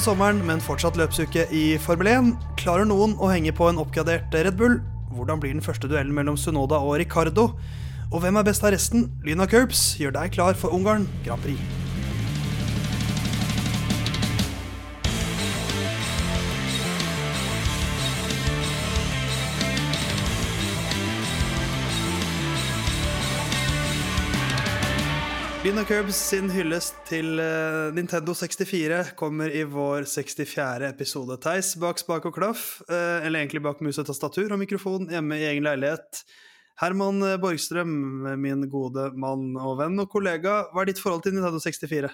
På sommeren, men fortsatt løpsuke i Formel 1, klarer noen å henge på en oppgradert Red Bull? Hvordan blir den første duellen mellom Sunoda og Ricardo? Og hvem er best av resten? Lyna Curbs gjør deg klar for Ungarn Grand Prix. Lina Curbs sin hyllest til eh, Nintendo 64 kommer i vår 64. episode. Theis bak spak og klaff, eh, eller egentlig bak mus og tastatur og mikrofon hjemme i egen leilighet. Herman Borgstrøm, min gode mann og venn og kollega, hva er ditt forhold til Nintendo 64?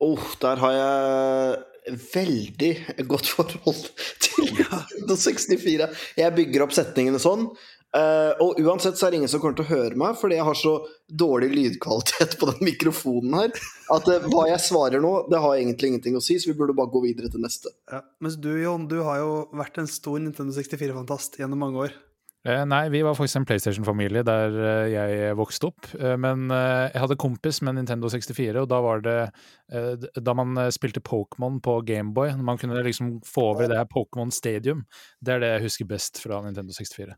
Oh, der har jeg veldig godt forhold til Nintendo 64. Jeg bygger opp setningene sånn. Uh, og uansett så er det ingen som kommer til å høre meg, fordi jeg har så dårlig lydkvalitet på den mikrofonen her, at uh, hva jeg svarer nå, det har egentlig ingenting å si, så vi burde bare gå videre til neste. Ja, mens du, Jon, du har jo vært en stor Nintendo 64-fantast gjennom mange år. Eh, nei, vi var faktisk en PlayStation-familie der eh, jeg vokste opp. Eh, men jeg hadde kompis med Nintendo 64, og da var det Da man spilte Pokémon på Gameboy, man kunne liksom få over det her Pokémon Stadium, det er det jeg husker best fra Nintendo 64.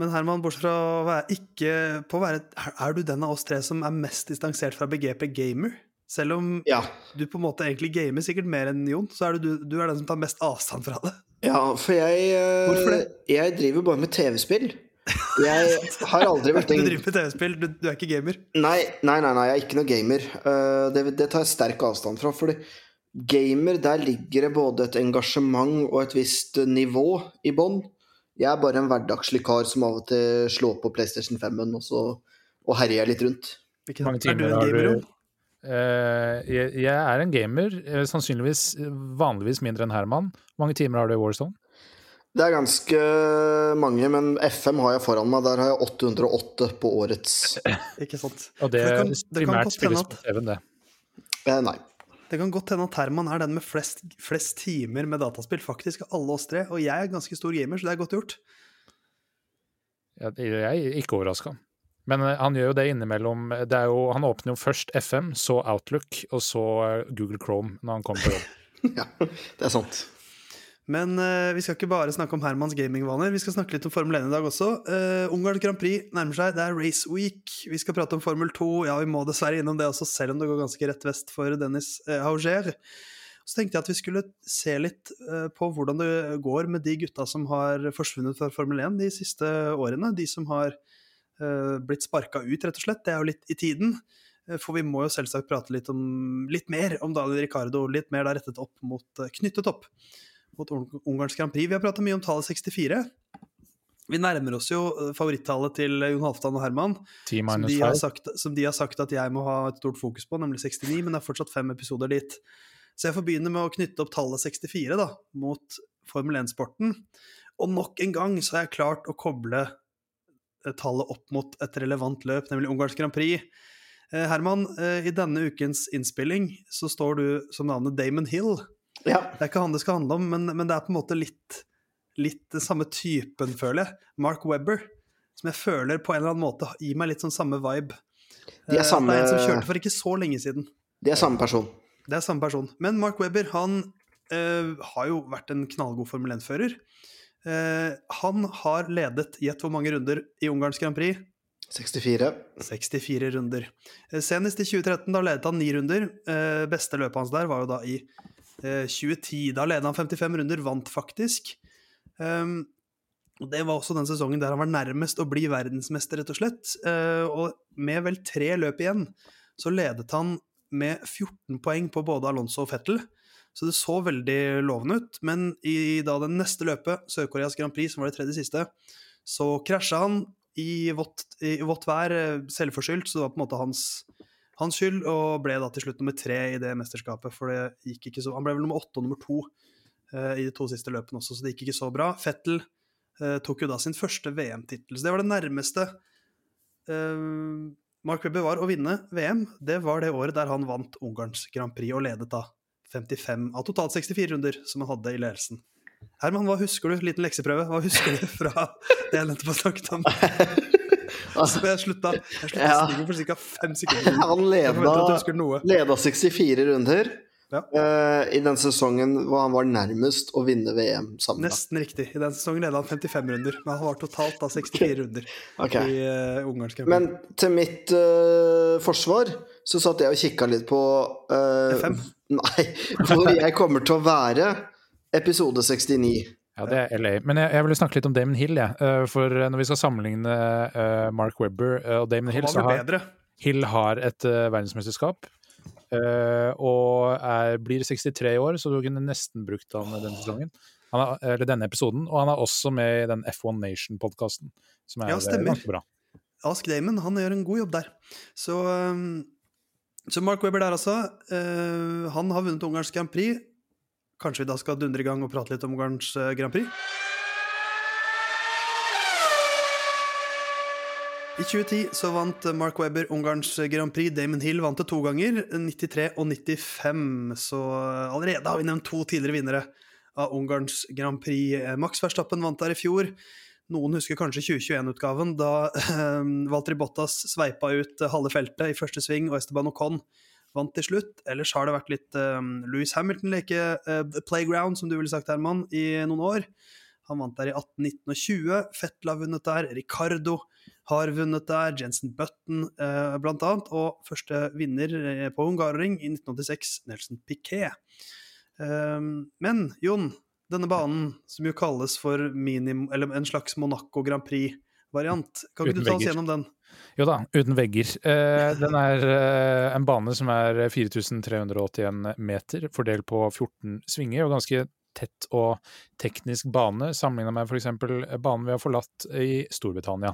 Men Herman, bortsett fra å være ikke på å være Er du den av oss tre som er mest distansert fra begrepet gamer? Selv om ja. du på en måte egentlig gamer sikkert mer enn Jon, så er du, du er den som tar mest avstand fra det. Ja, for jeg eh, Hvorfor det? Jeg driver bare med TV-spill. Jeg har aldri vært en Du driver med TV-spill, du, du, er ikke gamer? Nei, nei, nei, nei, jeg er ikke noe gamer. Uh, det, det, tar jeg sterk avstand fra. Fordi gamer, der ligger det både et engasjement og et visst nivå i bånn. Jeg er bare en hverdagslig kar som av og til slår på PlayStation 5-en og, og herjer litt rundt. Er mange timer har du? Uh, jeg, jeg, er en gamer, eh, sannsynligvis vanligvis mindre enn Herman. Hvor mange timer har du i Warzone? Det er ganske mange, men FM har jeg foran meg. Der har jeg 808 på årets. Ikke sant. Og det, det kan, det primært spilles på TV-en, det? Eh, nei. Det kan godt hende at Herman er den med flest, flest, timer med dataspill, faktisk, av alle oss tre. Og jeg er ganske stor gamer, så det er godt gjort. Jeg, jeg er ikke overraska. Men eh, han gjør jo det innimellom. Det jo, han åpner jo først FM, så Outlook, og så eh, Google Chrome når han kommer på jobb. ja, det er sant. Men uh, vi skal ikke bare snakke om Hermans gamingvaner, vi skal snakke litt om Formel 1 i dag også. Uh, Ungarn Grand Prix nærmer seg, det er race week. Vi skal prate om Formel 2, ja, vi må dessverre innom det også, selv om det går ganske rett vest for Dennis uh, Hauger. Så tenkte jeg at vi skulle se litt uh, på hvordan det går med de gutta som har forsvunnet fra Formel 1 de siste årene. De som har blitt sparka ut, rett og slett. Det er jo litt i tiden. For vi må jo selvsagt prate litt, om, litt mer om Daniel Ricardo, litt mer da rettet opp mot knyttet opp mot Ungarns Grand Prix. Vi har prata mye om tallet 64. Vi nærmer oss jo eh, favorittallet til Jon Halvdan og Herman, som de, sagt, som de, har sagt, at jeg må ha et stort fokus på, nemlig 69, men det er fortsatt fem episoder dit. Så jeg får begynne med å knytte opp tallet 64 da, mot Formel 1-sporten. Og nok en gang så har jeg klart å koble eh, tallet opp mot et relevant løp, nemlig Ungarns Grand Prix. Eh, Herman, i denne ukens innspilling så står du som navnet Damon Hill ja. Det er ikke han det skal handle om, men, men det er på en måte litt, litt den samme typen, føler jeg. Mark Webber, som jeg føler på en eller annen måte gir meg litt sånn samme vibe. De er samme... Det er en som kjørte for ikke så lenge siden. De er samme person. Det er samme person. Men Mark Webber, han uh, har jo vært en knallgod Formel 1-fører. Uh, eh, han har ledet gjett hvor mange runder i Ungarns Grand Prix? 64. 64 runder. Senest i 2013, da ledet han ni runder. Beste løpet hans der var jo da i 2010. Eh, da ledet han 55 runder, vant faktisk. Um, og Det var også den sesongen der han var nærmest å bli verdensmester, rett og slett. Uh, og med vel tre løp igjen, så ledet han med 14 poeng på både Alonso og Fettel. Så det så veldig lovende ut. Men i da det neste løpet, Sør-Koreas Grand Prix, som var det tredje siste, så krasja han i vått, i vått vær, eh, selvforskyldt, så det var på en måte hans hans skyld, og ble da til slutt nummer tre i det mesterskapet. For det gikk ikke så Han ble vel nummer åtte og nummer to eh, i de to siste løpene også, så det gikk ikke så bra. Fettel eh, tok jo da sin første VM-tittel, så det var det nærmeste eh, Mark Webber var å vinne VM. Det var det året der han vant Ungarns Grand Prix og ledet da 55 av totalt 64 runder som han hadde i ledelsen. Herman, hva husker du? Liten lekseprøve. Hva husker du fra det jeg nettopp har snakket om? Altså, jeg slutta, jeg slutta ja. for ca. fem sekunder. Han leda, leda 64 runder. Ja. Uh, i den sesongen hvor han var nærmest å vinne VM sammen. Nesten riktig. I den sesongen leda han 55 runder, men han var totalt da 64 runder Okay. i uh, ungarsk Grand Men til mitt uh, forsvar så satt jeg og kikka litt på uh, F5? Nei, hvor jeg kommer til å være episode 69. Ja, det er LA. Men jeg, jeg ville snakke litt om Damon Hill, jeg. Eh, For når vi skal sammenligne eh, Mark Webber eh, og Damon Hill, så har bedre. Hill har et eh, verdensmesterskap. eh, og er, blir 63 år, så du kunne nesten brukt han denne sesongen. Han er, eller denne episoden. Og han er også med i den F1 Nation-podkasten, som er Ja, eh, ganske bra. Ask Damon, han gjør en god jobb der. Så, så Mark Webber der, altså. eh, han har vunnet ungarsk Grand Prix. Kanskje vi da skal dundre i gang og prate litt om ungarsk eh, Grand Prix? I 2010 så vant Mark Webber Ungarns Grand Prix. Damon Hill vant det to ganger, 93 og 95. Så allerede har vi nevnt to tidligere vinnere av Ungarns Grand Prix. Max Verstappen vant der i fjor. Noen husker kanskje 2021-utgaven, da eh, Valtteri Bottas sveipa ut halve feltet i første sving, og Esteban Ocon vant til slutt. Ellers har det vært litt eh, Louis Hamilton-leke, eh, playground, som du ville sagt, Herman, i noen år. Han vant der i 18, 19 og 20. Fettel har vunnet der. Ricardo har vunnet der. Jensen Button uh, blant annet. Og første vinner eh, på Hungaroring i 1986, Nelson Piquet. Um, men Jon, denne banen, som jo kalles for minim, en slags Monaco Grand Prix-variant, kan ikke Uten du ta oss gjennom den? Jo da, uten vegger. Eh, den er eh, en bane som er 4381 meter, fordelt på 14 svinger, og ganske tett og teknisk bane, sammenligna med f.eks. banen vi har forlatt i Storbritannia.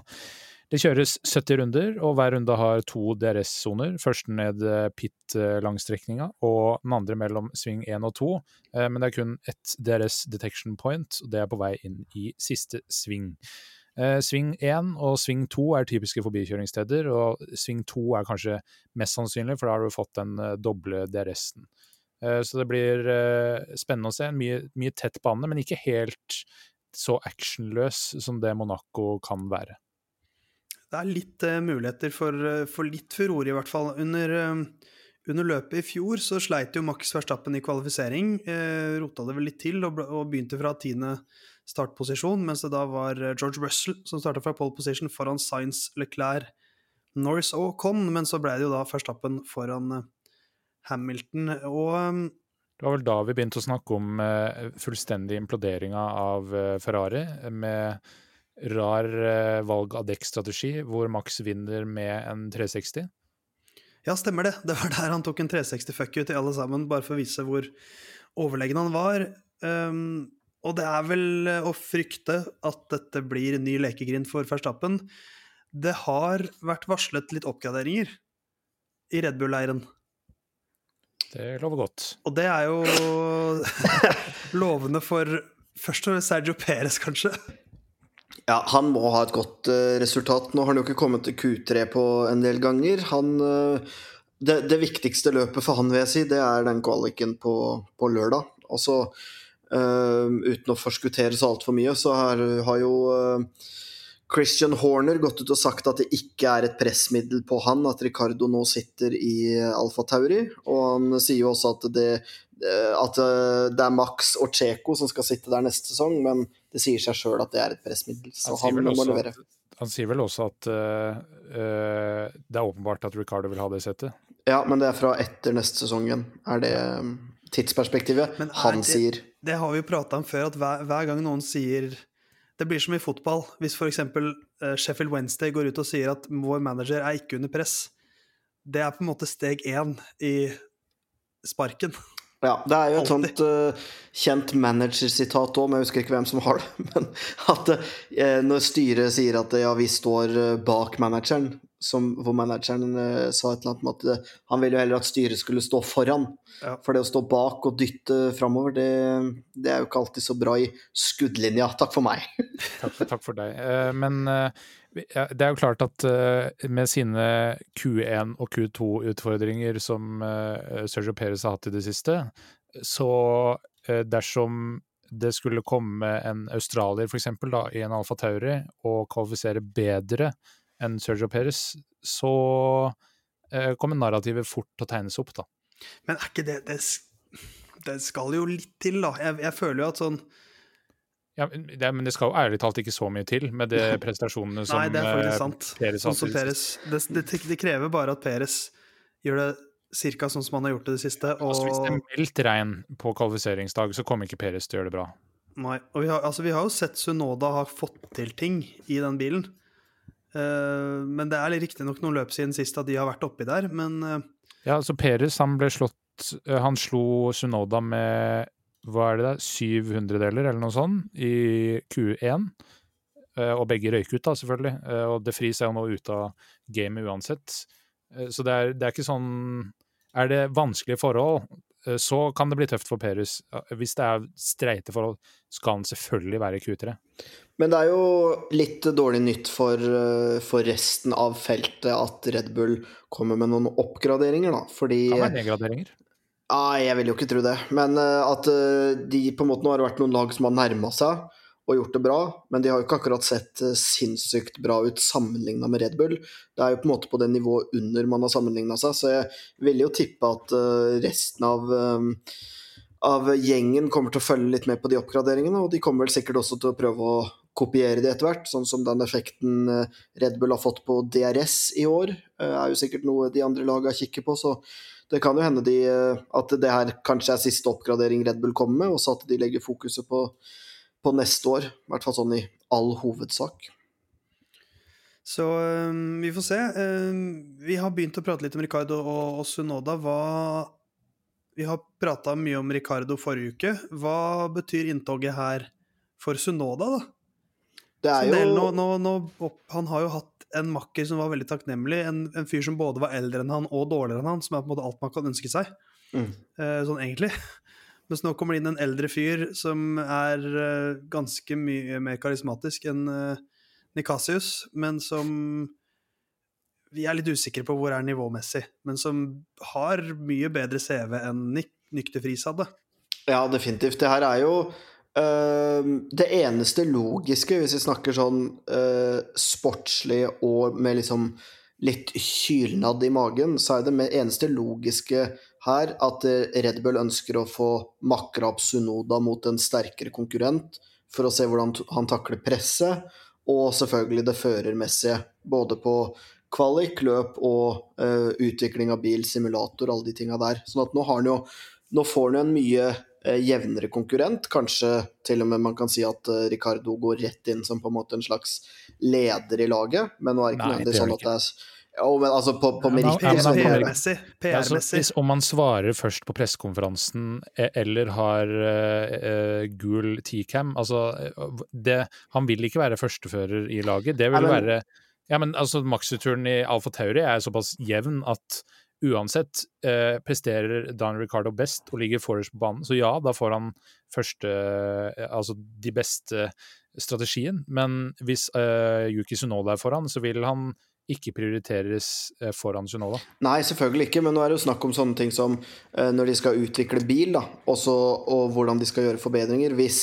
Det kjøres 70 runder, og hver runde har to DRS-soner. Første ned eh, pit-langstrekninga, og den andre mellom sving 1 og 2. Eh, Men det er kun ett DRS detection point, og det er på vei inn i siste sving. Eh, sving 1 og sving 2 er typiske forbikjøringssteder, og sving 2 er kanskje mest sannsynlig, for da har du fått den eh, doble DRS-en. Eh, så det blir spennende å se. En mye, mye tett bane, men ikke helt så actionløs som det Monaco kan være. Det er litt uh, muligheter for, for litt furore, i hvert fall. Under, uh, under løpet i fjor så sleit jo Max Verstappen i kvalifisering. Uh, rota det vel litt til og, og begynte fra tiende startposisjon, mens det da var eh, George Russell som starta fra pole position foran Science, Leclerc, Norris og Con, men så ble det jo da førstappen foran eh, Hamilton. Og eh, Det var vel da vi begynte å snakke om eh, fullstendig imploderinga av Ferrari, med rar valg av dekkstrategi, hvor Max vinner med en 360. Ja, stemmer det. Det var der han tok en 360 fuck ut til alle sammen, bare for å vise hvor overlegen han var. Um, og det er vel eh, å frykte at dette blir ny lekegrind for Verstappen. Det har vært varslet litt oppgraderinger i Red Bull-leiren. Det lover godt. Og det er jo lovende for først og fremst Sergio Perez, kanskje. Ja, han må ha et godt eh, resultat. Nå har han jo ikke kommet til Q3 på en del ganger. Han, eh, det, det viktigste løpet for han, vil jeg si, det er den kvaliken på, på lørdag. Altså, uten å forskuttere så altfor mye, så har, har jo eh, Christian Horner gått ut og sagt at det ikke er et pressmiddel på han at Ricardo nå sitter i Alfa Tauri. Og han sier jo også at det, eh, at eh, det er Max og Cheko som skal sitte der neste sesong, men det sier seg sjøl at det er et pressmiddel. Så Han han, må også levere. at, han sier vel også at uh, eh, det er åpenbart at Ricardo vil ha det settet. Ja, men det er fra etter neste sesongen, er det tidsperspektivet er han det- sier. Det har vi jo prata om før, at hver, hver gang noen sier Det blir som i fotball. Hvis f.eks. Uh, Sheffield Wednesday går ut og sier at vår manager er ikke under press, det er på en måte steg én i sparken. Ja, det er jo et Altid. sånt uh, kjent managersitat òg, men jeg husker ikke hvem som har det. Men at uh, når styret sier at ja, vi står bak manageren, som, hvor manageren uh, sa et eller annet om at uh, han ville jo heller at styret skulle stå foran. Ja. For det å stå bak og dytte framover, det, det er jo ikke alltid så bra i skuddlinja. Takk for meg. Takk for, takk for deg. Eh, Men eh, det er jo klart at eh, med sine Q1 og Q2-utfordringer som eh, Sergio Perez har hatt i det siste, så eh, dersom det skulle komme en australier for eksempel da, i en Alfa Tauri og kvalifisere bedre enn Sergio Perez, så eh, kommer narrativet fort til å tegnes opp, da. Men er ikke det, det det skal jo litt til, da. Jeg, jeg føler jo at sånn Ja, men det, men det skal jo ærlig talt ikke så mye til med de prestasjonene som Nei, det er eh, faktisk sant. Peres Sånn som. Peres. Det, det, det krever bare at Peres gjør det cirka sånn som han har gjort det det siste. Og, Altså, hvis det er meldt regn på kvalifiseringsdag, så kommer ikke Peres til å gjøre det bra. nei, og vi, har, altså, vi har jo sett Sunoda har fått til ting i den bilen. Eh, men det er riktignok noen løp siden sist at de har vært oppi der, men eh, Ja, altså Peres han ble slått eh, Han slo Sunoda med hva er det der, 700-deler eller noe sånt i Q1. Eh, Og begge røyk ut, da, selvfølgelig. Og De Fries er jo nå ute av gamet uansett. Så det er, det er ikke sånn Er det vanskelige forhold, så kan det bli tøft for Perus. Hvis det er streite forhold, skal han selvfølgelig være i Q3. Men det er jo litt dårlig nytt for, eh, for resten av feltet at Red Bull kommer med noen oppgraderinger, da. Fordi Kan være nedgraderinger. Nei, jeg vil jo ikke tro det. Men eh, at eh, de på en måte nå har vært noen lag som har nærma seg og gjort det bra, men de har jo ikke akkurat sett eh, sinnssykt bra ut sammenligna med Red Bull. Det er jo på en måte på det nivået under man har sammenligna seg, så jeg ville jo tippe at eh, resten av eh, av gjengen kommer til å følge litt med på de oppgraderingene, og de kommer vel sikkert også til å prøve å kopiere det etter hvert, sånn som den effekten Red Bull har fått på DRS i år, er jo sikkert noe de andre lagene kikker på, så det kan jo hende de, at det her kanskje er siste oppgradering Red Bull kommer med, og så at de legger fokuset på, på neste år, i hvert fall sånn i all hovedsak. Så um, vi får se. Um, vi har begynt å prate litt om Ricardo og, og Sunoda. Hva Vi har prata mye om Ricardo forrige uke. Hva betyr inntoget her for Sunoda, da? Det er del, nå, jo nå, nå, han har jo hatt en makker som var veldig takknemlig. En, en fyr som både var eldre enn han og dårligere enn han, som er på en måte alt man kan ønske seg. Mm. Uh, sånn egentlig. Mens nå kommer det inn en eldre fyr som er uh, ganske mye mer karismatisk enn uh, Nikasius, men som vi er litt usikre på hvor er nivåmessig, men som har mye bedre CV enn Nik Nykter Friis hadde. Ja, definitivt. Det her er jo Uh, det eneste logiske, hvis vi snakker sånn uh, sportslig og med liksom litt kylnad i magen, så er det eneste logiske her at eh, Red Bull ønsker å få makra opp Sunoda mot en sterkere konkurrent for å se hvordan han takler presset, og selvfølgelig det førermessige, både på kvalik, løp og uh, utvikling av bil, simulator, alle de tinga der. Sånn at nå har han jo nå får han jo en mye uh, jevnere konkurrent. Kanskje til og med man kan si at uh, Ricardo går rett inn som på en måte en slags leder i laget, men nå er det ikke nødvendigvis sånn at det er Jo, men altså, på, på Ja, men- meritt ja, PR-messig. Altså, om man svarer først på pressekonferansen e- eller har uh, gul T-cam altså, eh, det, Han vil ikke være førstefører i laget. Det vil ja, men- være Ja, men altså, Maxituren i Alfa Tauri er såpass jevn at uansett uh, presterer Dan Ricardo best og ligger forrest på banen, så ja, da får han første uh, Altså de beste strategien. Men hvis Yuki Sunoda er foran, så vil han ikke prioriteres eh, foran Sunoda. Nei, selvfølgelig ikke, men nå er det jo snakk om sånne ting som eh, når de skal utvikle bil, da, også, og hvordan de skal gjøre forbedringer. Hvis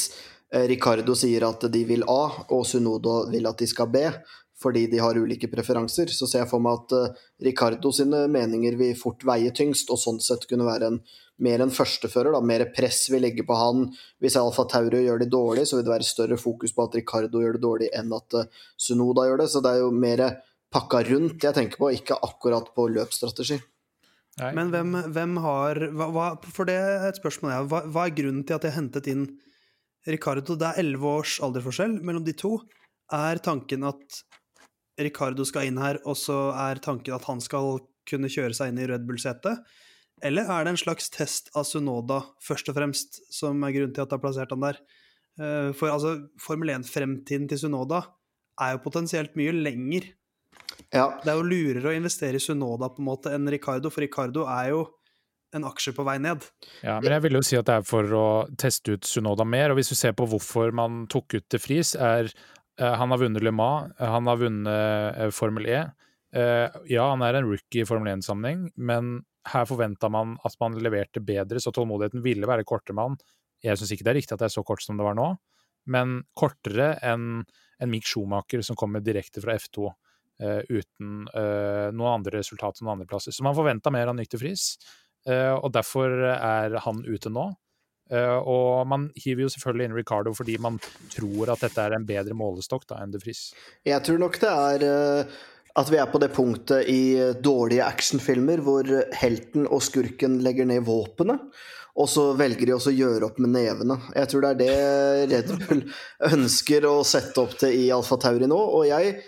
eh, Ricardo sier at de vil A, og Sunodo vil at de skal B, fordi de har ulike preferanser, så ser jeg for meg at Ricardo sine meninger vil fort veie tyngst, og sånn sett kunne være en, mer en førstefører. Da. Mer press vil legge på han. Hvis Alfa Tauro gjør det dårlig, så vil det være større fokus på at Ricardo gjør det dårlig enn at Sunoda gjør det. Så det er jo mer pakka rundt jeg tenker på, ikke akkurat på løpsstrategi. Nei. Men hvem, hvem har hva, hva, For det er et spørsmål jeg har. Hva, hva er grunnen til at jeg hentet inn Ricardo? Det er elleve års aldersforskjell mellom de to. Er tanken at Ricardo skal inn her, og så er tanken at han skal kunne kjøre seg inn i Red Bull-setet? Eller er det en slags test av Sunoda, først og fremst, som er grunnen til at det har plassert han der? Eh, For altså, Formel 1-fremtiden til Sunoda er jo potensielt mye lenger Ja, det er jo lurere å investere i Sunoda på en måte enn Ricardo, for Ricardo er jo en aksje på vei ned. Ja, men jeg vil jo si at det er for å teste ut Sunoda mer. Og hvis du ser på hvorfor man tok ut De Vries, er uh, han har vunnet Le Mans, eh, han har vunnet uh, Formel E. Uh, ja, han er en rookie i Formel 1-sammenheng, men her forventa man at man leverte bedre, så tålmodigheten ville være kortere med han. Jeg syns ikke det er riktig at det er så kort som det var nå, men kortere enn en Mick Schumacher som kommer direkte fra F2 eh, uten eh, noen andre resultat noen andre plasser. Så man forventa mer av Nykter Friis. Eh, og derfor er han ute nå. Og man hiver jo selvfølgelig inn Ricardo fordi man tror at dette er en bedre målestokk da enn De Friis. Jeg tror nok det er at vi er på det punktet i dårlige actionfilmer hvor helten og skurken legger ned våpenet. Og så velger de også å gjøre opp med nevene. Jeg tror det er det Red Bull ønsker å sette opp til i Alfa Tauri nå. Og jeg,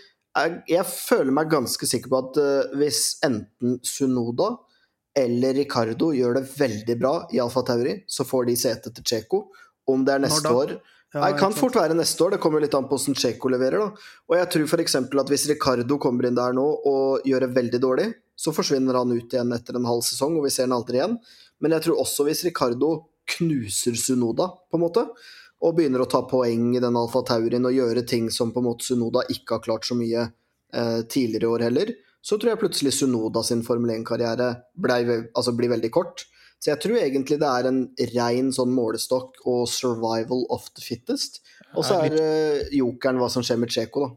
jeg, føler meg ganske sikker på at uh, hvis enten Sunoda eller Ricardo gjør det veldig bra i Alfa Tauri, så får de sete til Tsjeko. Om det er neste år ja, kan fort være neste år, det kommer litt an på hvordan Tsjeko leverer. da. Og jeg tror f.eks. at hvis Ricardo kommer inn der nå og gjør det veldig dårlig, så forsvinner han ut igjen etter en halv sesong, og vi ser han aldri igjen. Men jeg tror også hvis Ricardo knuser Sunoda, på en måte, og begynner å ta poeng i den Alfa Taurien og gjøre ting som på en måte Sunoda ikke har klart så mye eh, tidligere i år heller, så tror jeg plutselig Sunoda sin Formel 1-karriere altså blir veldig kort. Så jeg tror egentlig det er en rein sånn målestokk og survival of the fittest. Og så er eh, jokeren hva som skjer med Tsjeko, da.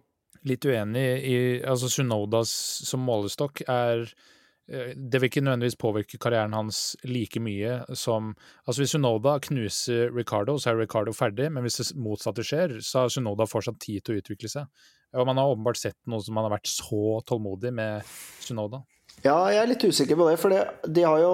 Litt uenig i Altså Sunodas som målestokk er det vil ikke nødvendigvis påvirke karrieren hans like mye som Altså Hvis Sunoda knuser Ricardo, så er Ricardo ferdig, men hvis det motsatte skjer, så har Sunoda fortsatt tid til å utvikle seg. Og man har åpenbart sett noe som man har vært så tålmodig med Sunoda. Ja, jeg er litt usikker på det. For det, de har jo,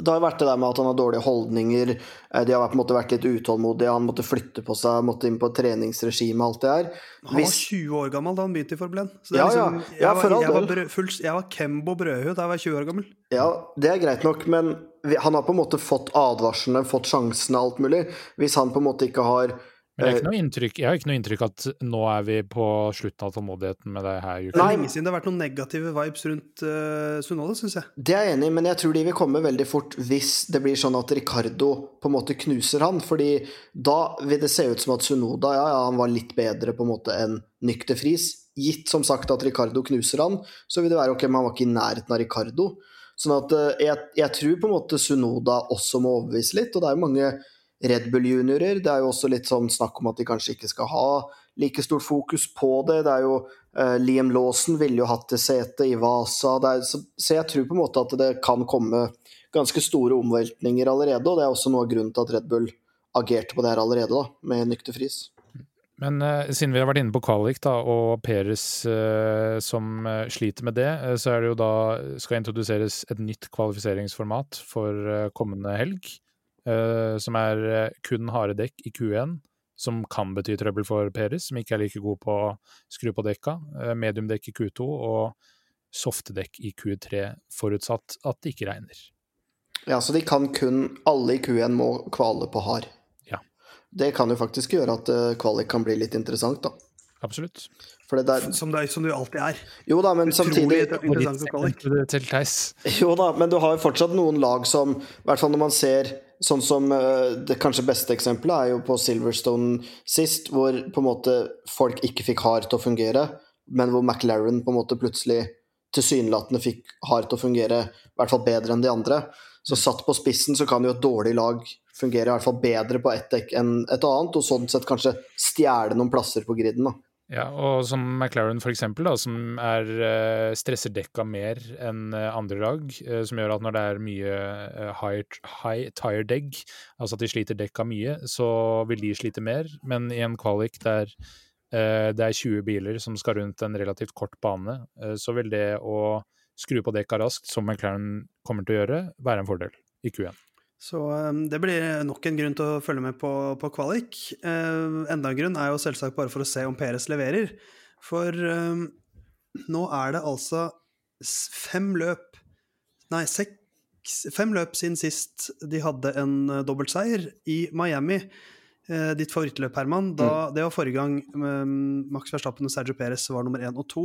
det har vært det der med at han har dårlige holdninger. Eh, de har på en måte vært litt utålmodige. Han måtte flytte på seg, måtte inn på et treningsregime, alt det her. Han var 20 år gammel da han begynte i Formel 1. Så ja, liksom, ja, ja, jeg, var, jeg, var brød, full, jeg var Kembo Brødhud da jeg var 20 år gammel. Ja, det er greit nok, men han har på en måte fått advarslene, fått sjansene, alt mulig. Hvis han på en måte ikke har men det er ikke noe inntrykk, jeg har ikke noe inntrykk at nå er vi på slutten av tålmodigheten med det her. Det er lenge siden det har vært noen negative vibes rundt uh, Sunoda, syns jeg. Det er jeg enig i, men jeg tror de vil komme veldig fort hvis det blir sånn at Ricardo på en måte knuser han. fordi da vil det se ut som at Sunoda ja, ja, han var litt bedre på en måte enn Nykter Friis. Gitt som sagt at Ricardo knuser han, så vil det være ok, men han var ikke i nærheten av Ricardo. Sånn at uh, jeg, jeg tror på en måte Sunoda også må overbevise litt, og det er jo mange Red Bull juniorer. Det er jo også litt sånn snakk om at de kanskje ikke skal ha like stort fokus på det. Det er jo eh, Liam Lawson ville jo hatt det setet i Vasa. Er, så, så, jeg tror på en måte at det kan komme ganske store omveltninger allerede, og det er også noe av grunnen til at Red Bull agerte på det her allerede, da, med nykter fris. Men eh, siden vi har vært inne på kvalik da, og Peres eh, som uh, sliter med det, så er det jo da skal introduseres et nytt kvalifiseringsformat for kommende helg. Uh, som er uh, kun harde dekk i Q1, som kan bety trøbbel for Peres, som ikke er like god på å skru på dekka. Uh, mediumdekk i Q2 og softedekk i Q3, forutsatt at det ikke regner. Ja, så de kan kun Alle i Q1 må kvale på hard. Ja. Det kan jo faktisk gjøre at kvalik kan bli litt interessant, da. Absolutt. Der, som, det, som, du alltid er. Jo da, men samtidig Jo da, men du har jo fortsatt noen lag som I hvert fall når man ser Sånn som eh, Det kanskje beste eksempelet er jo på Silverstone sist, hvor på en måte folk ikke fikk hard til å fungere, men hvor McLaren på en måte plutselig tilsynelatende fikk hard til å fungere i hvert fall bedre enn de andre. Så satt på spissen så kan jo et dårlig lag fungere i hvert fall bedre på ett dekk enn et annet, og sånn sett kanskje stjele noen plasser på griden. da. Ja, og som McLaren for eksempel, da, som er, uh, stresser dekka mer enn uh, andre lag, uh, som gjør at når det er mye high, high tire deg, altså at de sliter dekka mye, så vil de slite mer. Men i en kvalik der det er 20 biler som skal rundt en relativt kort bane, så vil det å skru på dekka raskt, som McLaren kommer til å gjøre, være en fordel i Q1. Så um, det blir nok en grunn til å følge med på, på kvalik. Uh, enda en grunn er jo selvsagt bare for å se om Peres leverer. For um, nå er det altså fem løp Nei, seks Fem løp siden sist de hadde en uh, dobbeltseier i Miami. Uh, ditt favorittløp, Herman. Da, mm. Det var forrige gang um, Max Verstappen og Sergio Perez var nummer én og to.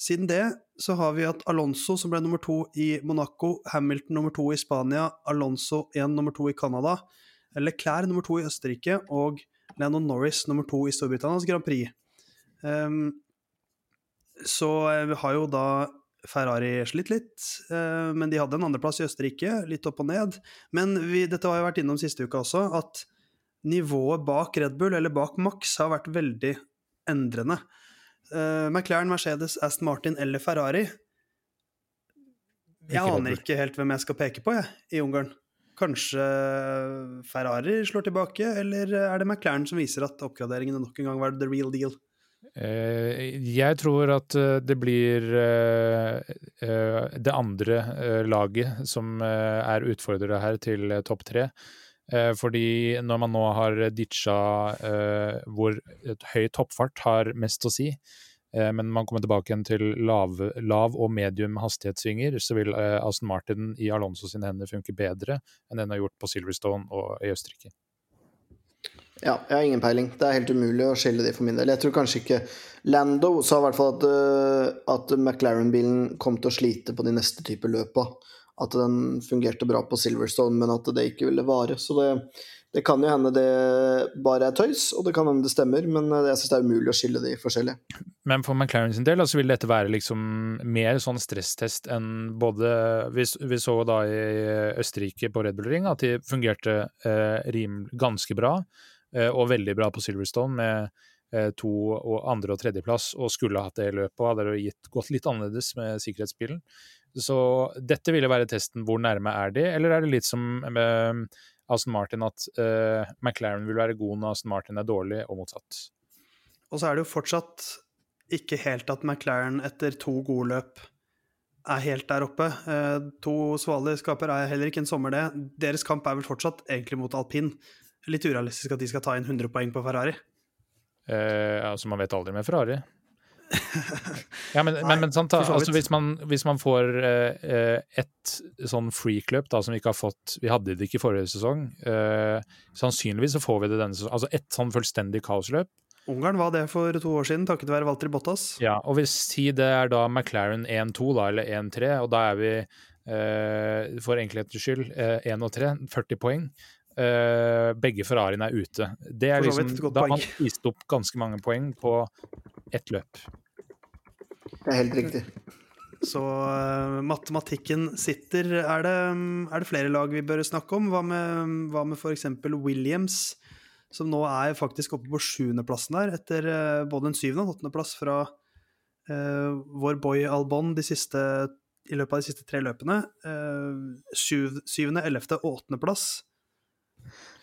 Siden det så har vi hatt Alonso som ble nummer to i Monaco, Hamilton nummer to i Spania, Alonso igjen nummer to i Canada, Leclerc nummer to i Østerrike og Lennon Norris nummer to i Storbritannias Grand Prix. Um, så eh, har jo da Ferrari slitt litt, uh, men de hadde en andreplass i Østerrike, litt opp og ned. Men vi, dette har jo vært innom siste uka også, at nivået bak Red Bull, eller bak Max, har vært veldig endrende. Uh, McLaren, Mercedes, Aston Martin eller Ferrari Jeg aner ikke helt hvem jeg skal peke på, jeg, i Ungarn. kanskje Ferrari slår tilbake, eller er det McLaren som viser at oppgraderingene nok en gang var the real deal? Eh, jeg tror at eh, det blir eh, det andre laget som er utfordrere her til topp tre. Fordi når man nå har ditcha hvor høy toppfart har mest å si, men man kommer tilbake igjen til lav, lav og medium hastighetssvinger, så vil Aston Martin i Alonso sine hender funke bedre enn den har gjort på Silverstone og i Østerrike. Ja, jeg har ingen peiling. Det er helt umulig å skille de for min del. Jeg tror kanskje ikke Lando sa i hvert fall at, at McLaren-bilen kom til å slite på de neste type løpa. At den fungerte bra på Silverstone, men at det ikke ville vare. Så det, det kan jo hende det bare er tøys, og det kan hende det stemmer, men eh, jeg syns det er umulig å skille de forskjellige. Men for McLaren sin del så vil dette være liksom mer sånn stresstest enn både Vi, vi så da i Østerrike på Red Bull Ring at de fungerte eh, rim, ganske bra. Eh, og veldig bra på Silverstone med to og andre- og tredjeplass, og skulle hatt det løpet, og hadde det gått litt annerledes med sikkerhetsbilen. Så dette ville være testen. Hvor nærme er de? Eller er det litt som med Aston Martin, at uh, McLaren vil være god når Aston Martin er dårlig, og motsatt? Og så er det jo fortsatt ikke helt at McLaren etter to gode løp er helt der oppe. Uh, to svale skaper er heller ikke en sommer, det. Deres kamp er vel fortsatt egentlig mot alpin litt urealistisk at de skal ta inn 100 poeng på Ferrari. Eh, altså, man vet aldri med Ferrari. ja, men, Nei, men, men sant, altså, hvis, man, hvis, man, får eh, et sånn freakløp som vi ikke har fått Vi hadde det ikke i forrige sesong. Eh, sannsynligvis så får vi det denne sesongen. Altså et sånn fullstendig kaosløp. Ungarn var det for to år siden, takket være Walter Bottas. Ja, og hvis si det er da McLaren 1-2, da, eller 1-3, og da er vi eh, for enkelhetens skyld 1 eh, og 3, 40 poeng. Uh, begge Ferrariene er ute. Det er liksom, da har man spist opp ganske mange poeng på ett løp. Det er helt riktig. Så uh, matematikken sitter. Er det, er det, flere lag vi bør snakke om? Hva med, hva med f.eks. Williams, som nå er faktisk oppe på sjuendeplassen der, etter uh, både en syvende og åttendeplass fra vår boy Albon de siste, i løpet av de siste tre løpene. syvende, ellevte og åttendeplass.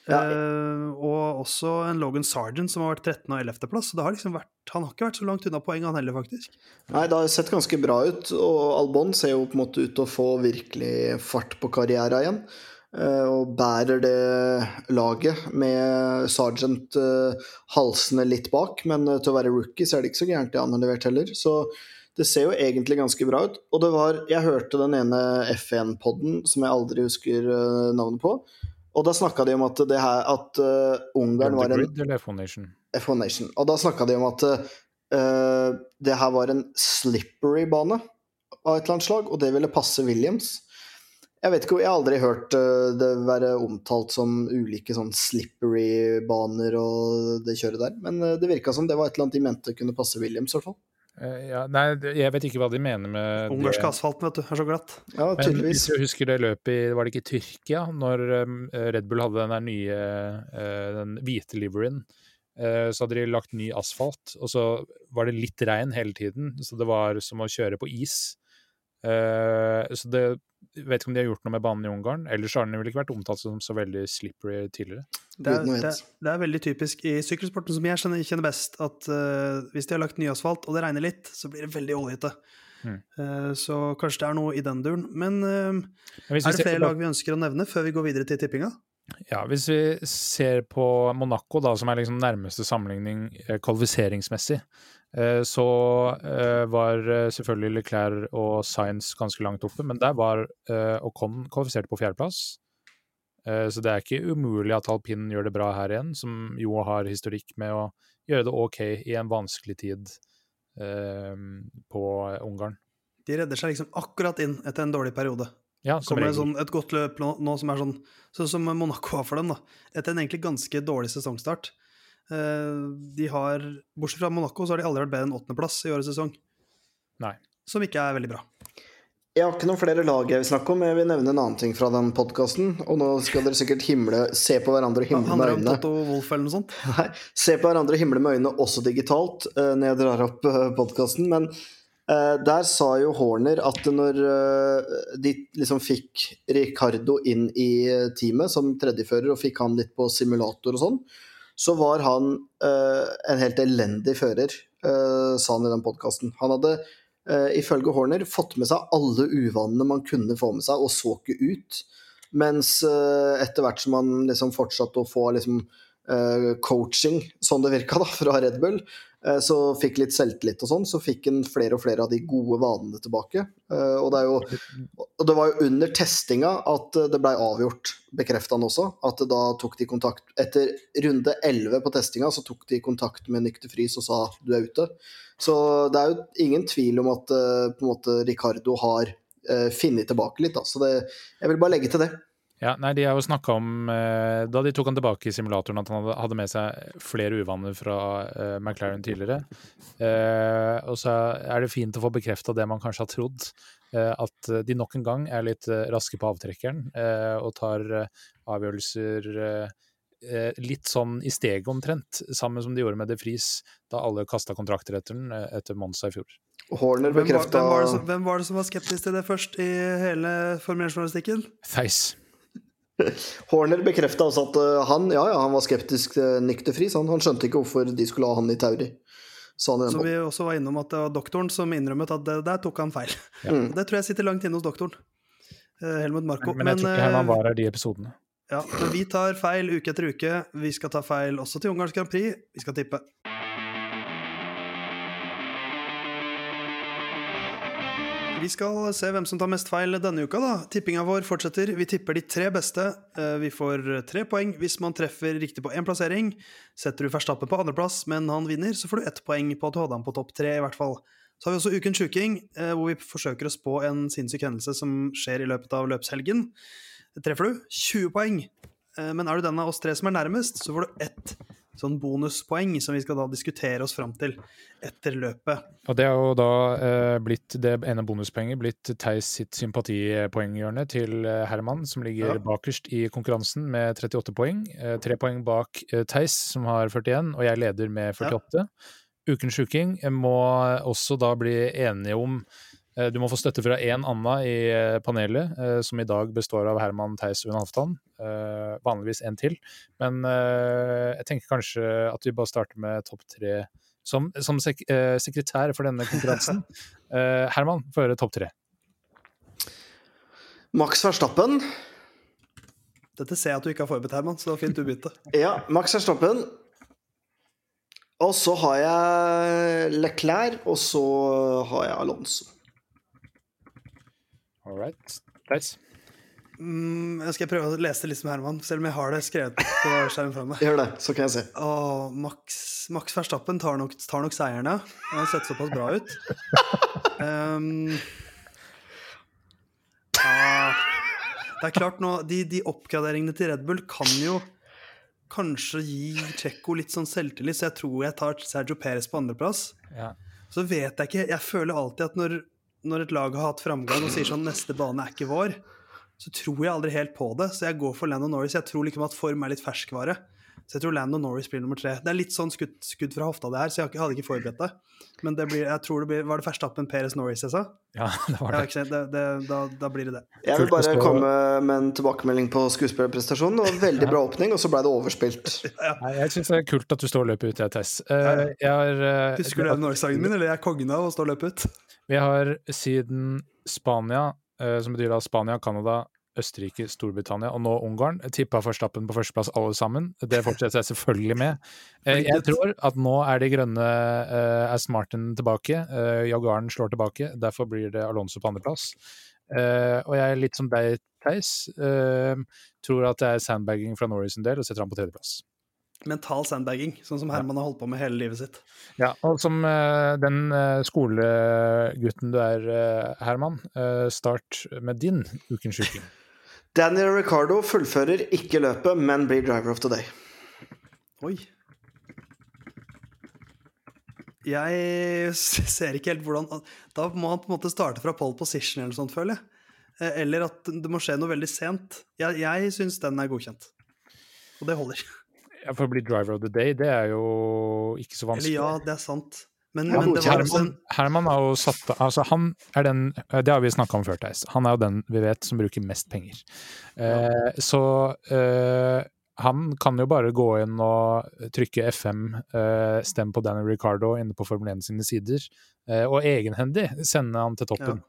Ja. Uh, og også en Logan Sergeant som har vært 13. og 11. plass. Så har liksom vært, han har ikke vært så langt unna poeng, han heller, faktisk. Nei, det har sett ganske bra ut, og Albon ser jo på en måte ut til å få virkelig fart på karrieren igjen. Uh, og bærer det laget med Sergeant uh, halsende litt bak, men til å være rookie så er det ikke så gærent det han har levert heller. Så det ser jo egentlig ganske bra ut. Og det var Jeg hørte den ene F1-podden som jeg aldri husker navnet på og da snakka de om at det her at uh, Ungarn var en Grid eller f Nation? Og da snakka de om at uh, det her var en slippery bane av et eller annet slag, og det ville passe Williams. Jeg vet ikke, jeg har aldri hørt uh, det være omtalt som ulike sånn slippery-baner og det kjøret der, men det virka som det var et eller annet de mente kunne passe Williams, i hvert fall. Eh, ja, nei, jeg vet ikke hva de mener med Ungarsk asfalt, vet du. Er så glatt. Ja, tydeligvis. Men, jeg husker det løpet i Var det ikke Tyrkia, når um, Red Bull hadde den der nye uh, den hvite liveryen? Uh, så hadde de lagt ny asfalt, og så var det litt regn hele tiden. Så det var som å kjøre på is. Uh, så det vet ikke om de har gjort noe med banen i Ungarn. Ellers har den vel ikke vært omtalt som så veldig slippery tidligere. Det er, det, det er, veldig typisk i sykkelsporten, som jeg kjenner, kjenner best, at uh, hvis de har lagt ny asfalt og det regner litt, så blir det veldig oljete. Mm. Uh, så kanskje det er noe i den duren. Men uh, er det flere lag vi ønsker å nevne før vi går videre til tippinga? Ja, Hvis vi ser på Monaco, da, som er liksom nærmeste sammenligning kvalifiseringsmessig, Eh, så eh, var eh, selvfølgelig Leclerc og Science ganske langt oppe, men der var Ocon kvalifisert på fjerdeplass. Så det er ikke umulig at alpin gjør det bra her igjen, som jo har historikk med å gjøre det ok i en vanskelig tid på Ungarn. De redder seg liksom akkurat inn etter en dårlig periode. Ja, Kommer det sånn, et godt løp nå, nå, som er sånn, sånn som Monaco var for dem, da. Etter en egentlig ganske dårlig sesongstart. Eh, de har, Bortsett fra Monaco, så har de aldri vært bedre enn åttendeplass i årets sesong. Nei. Som ikke er veldig bra. Jeg har ikke noen flere lag jeg vil snakke om. Jeg vil nevne en annen ting fra den podkasten. Og nå skal dere sikkert himle, se på hverandre og himle med øynene. Wolf eller noe sånt? Nei, se på hverandre og himle med øynene også digitalt uh, når jeg drar opp eh, podkasten. Men uh, der sa jo Horner at når uh, de liksom fikk Ricardo inn i teamet som tredjefører, og fikk han litt på simulator og sånn, så var han eh, en helt elendig fører, eh, sa han i den podkasten. Han hadde eh, ifølge Horner fått med seg alle uvanene man kunne få med seg, og så ikke ut. Mens etter hvert som han liksom fortsatte å få liksom, coaching, sånn det virka, da, fra Red Bull, så fikk litt selvtillit og sånn, så fikk han flere og flere av de gode vanene tilbake. Eh, og, det er jo, og det var jo under testinga at eh, det blei avgjort, bekrefta han også. At da tok de kontakt Etter runde 11 på testinga så tok de kontakt med Nykter Friis og sa du er ute. Så det er jo ingen tvil om at eh, på en måte Ricardo har funnet tilbake litt. Da. Så det, jeg vil bare legge til det. Ja, nei, De har jo snakka om, eh, da de tok han tilbake i simulatoren, at han hadde, med seg flere uvaner fra eh, McLaren tidligere. Eh, og så er det fint å få bekrefta det man kanskje har trodd, eh, at de nok en gang er litt raske på avtrekkeren eh, og tar avgjørelser litt sånn i steget omtrent, sammen som de gjorde med De Vries da alle kasta kontrakter etter den etter Monza i fjor. Horner Hvem var, bekrefta hvem, hvem, det som, hvem var det som var skeptisk til det først i hele formelsjournalistikken? 1-journalistikken? Theis. Horner bekrefta også at eh, han, ja, ja, han var skeptisk til Nick de Vries. Han, han skjønte ikke hvorfor de skulle ha han i Tauri. Så podden. vi også var innom at det var doktoren som innrømmet at det, der tok han feil. Ja. Mm. Det tror jeg sitter langt inne hos doktoren. Eh, Helmut Marko. Men jeg tror ikke han eh, var her de episodene. ja, men vi tar feil uke etter uke. Vi skal ta feil også til Ungarns Grand Prix. Vi skal tippe. Vi skal se hvem som tar mest feil denne uka. da. Tippinga vår fortsetter. Vi tipper de tre beste. Eh, Vi får tre poeng hvis man treffer riktig på én plassering. Setter du Verstappen på andreplass, men han vinner, så får du ett poeng på at du hadde han på topp tre, i hvert fall. Så har vi også Ukens sjuking, eh, hvor vi forsøker å spå en sinnssyk hendelse som skjer i løpet av løpshelgen. Treffer du 20 poeng. Eh, Men er du den av oss tre som er nærmest, så får du ett sånn bonuspoeng som vi skal da diskutere oss fram til etter løpet. Og det er jo da eh, blitt det ene bonuspoenget blitt Theis sitt sympatipoenghjørne til eh, Herman, som ligger Ja. bakerst i konkurransen med 38 poeng. Eh, tre poeng bak eh, Theis, som har 41, og jeg leder med 48. Ukens sjuking må også da bli enige om eh, Du må få støtte fra én Anna i eh, panelet, eh, som i dag består av Herman, Theis og Unn Halvdan. Eh, vanligvis en til. Men eh, jeg tenker kanskje at vi bare starter med topp tre som, som sek eh, sekretær for denne konkurransen. Eh, Herman, få høre topp tre. Max Verstappen. Dette ser jeg at du ikke har forberedt, Herman, så det var fint du begynte. Ja, Max Verstappen. Og så har jeg Leclerc, og så har jeg Alonso. All right. Theis? Mm, jeg skal prøve å lese det litt som Herman, selv om jeg har det skrevet på skjermen fra meg. Gjør det, så kan jeg se. Og Max, Max Verstappen tar nok, tar nok seieren, ja. Han har sett såpass bra ut. Um, ja, det er klart nå, de, de oppgraderingene til Red Bull kan jo kanskje gi Tsjekko litt sånn selvtillit, så jeg tror jeg tar Sergio Perez på andreplass. Ja. Så vet jeg ikke Jeg føler alltid at når, når et lag har hatt framgang og sier sånn 'neste bane er ikke vår', så tror jeg aldri helt på det. Så jeg går for Landon Norris. Jeg tror liksom at form er litt ferskvare. Så jeg tror Lando Norris blir nummer tre. Det er litt sånn skudd, skudd fra hofta, det her, så jeg hadde ikke forberedt det. Men det blir, jeg tror det blir Var det Verstappen, Perez, Norris jeg sa? ja, det var det. det, da, da blir det det. Jeg vil bare komme med en tilbakemelding på skuespillerprestasjonen. Det var Veldig bra åpning, og så ble det overspilt. Nei, jeg syns det er kult at du står og løper ut, jeg, Tess. Eh, jeg har, eh, Husker du den Norris-sangen min, eller jeg er kongen av å stå og løpe ut? Vi har siden Spania, eh, som betyr da Spania, Canada, Østerrike, Storbritannia og nå Ungarn, tippa forstappen på førsteplass alle sammen. Det fortsetter jeg selvfølgelig med. Eh, jeg tror at nå er de grønne uh, Aston Martin tilbake. Uh, Jaguaren slår tilbake. Derfor blir det Alonso på andreplass. Uh, og jeg er litt som deg, Theis. Eh, tror at det er sandbagging fra Norris en del, og setter han på tredjeplass. Mental sandbagging, sånn som Herman har holdt på med hele livet sitt. Ja, og som uh, den uh, skolegutten du er, uh, Herman, eh, start med din ukens sjuking. Daniel Ricardo fullfører ikke løpet, men blir driver of the day. Oi. Jeg ser ikke helt hvordan Da må han på en måte starte fra pole position eller noe sånt, føler jeg. Eh, Eller at det må skje noe veldig sent. Jeg, jeg syns den er godkjent. Og det holder. Ja, for å bli driver of the day, det er jo ikke så vanskelig. Eller ja, det er sant. Men, Ja, men det var godkjent. også en Herman, Herman har jo satt altså han er den, Det har vi snakka om før, Theis. Han er jo den vi vet som bruker mest penger. Eh, så eh, han kan jo bare gå inn og trykke FM, eh, stem på Danny Ricardo inne på Formel 1 sine sider, eh, og egenhendig sende han til toppen. Ja,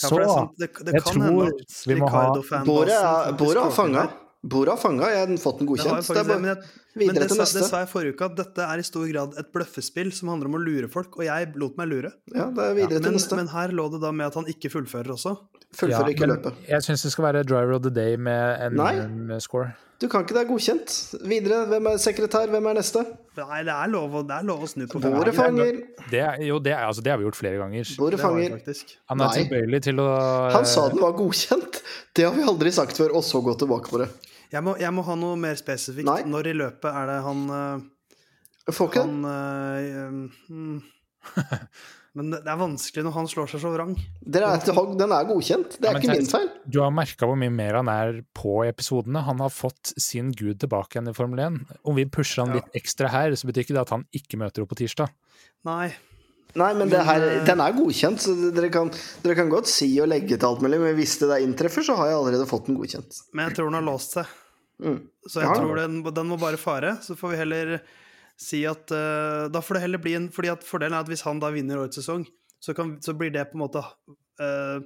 Så for det er. Det, det jeg tror vi må ha- Ricardo-fanbasen er- fanga. Det. Bordet har fanga. Jeg har fått den godkjent. Det, Det er men, bare men videre det, til sa, det sa jeg forrige uke, at dette er i stor grad et bløffespill som handler om å lure folk, og jeg lot meg lure. Ja, det er videre til Men, neste. men her lå det da med at han ikke fullfører også. Fullfører ikke men løpet. Jeg syns det skal være driver of the day med en Nei. minimum score. Du kan ikke, det er godkjent. Videre. Hvem er sekretær? Hvem er neste? Nei, det er lov, det er lov å snu på Bordet fanger. Det, er- jo, det, er, altså, det har vi gjort flere ganger. Bordet fanger. Han er tilbøyelig til å Han sa den var godkjent! Det har vi aldri sagt før, og så gå tilbake på det. Jeg må, jeg må ha noe mer spesifikt. Nei. Når i løpet er det han øh, Jeg får ikke det. Han øh, mm. Men det er vanskelig når han slår seg så vrang. Er den er godkjent. Det er ja, ikke min feil. Du har merka hvor mye mer han er på episodene. Han har fått sin gud tilbake igjen i Formel 1. Om vi pusher han Ja. litt ekstra her, så betyr ikke det at han ikke møter opp på tirsdag. Nei. Nei, men, det Men, her, eh, den er godkjent, så dere kan, dere kan godt si og legge til alt mulig, men hvis det der inntreffer, så har jeg allerede fått den godkjent. Men jeg tror den har låst seg. Mm. Så jeg Ja. tror den, den må bare fare. Så får vi heller si at uh, Da får det heller bli en Fordi at fordelen er at hvis han da vinner årets sesong, så, kan, så blir det på en måte uh,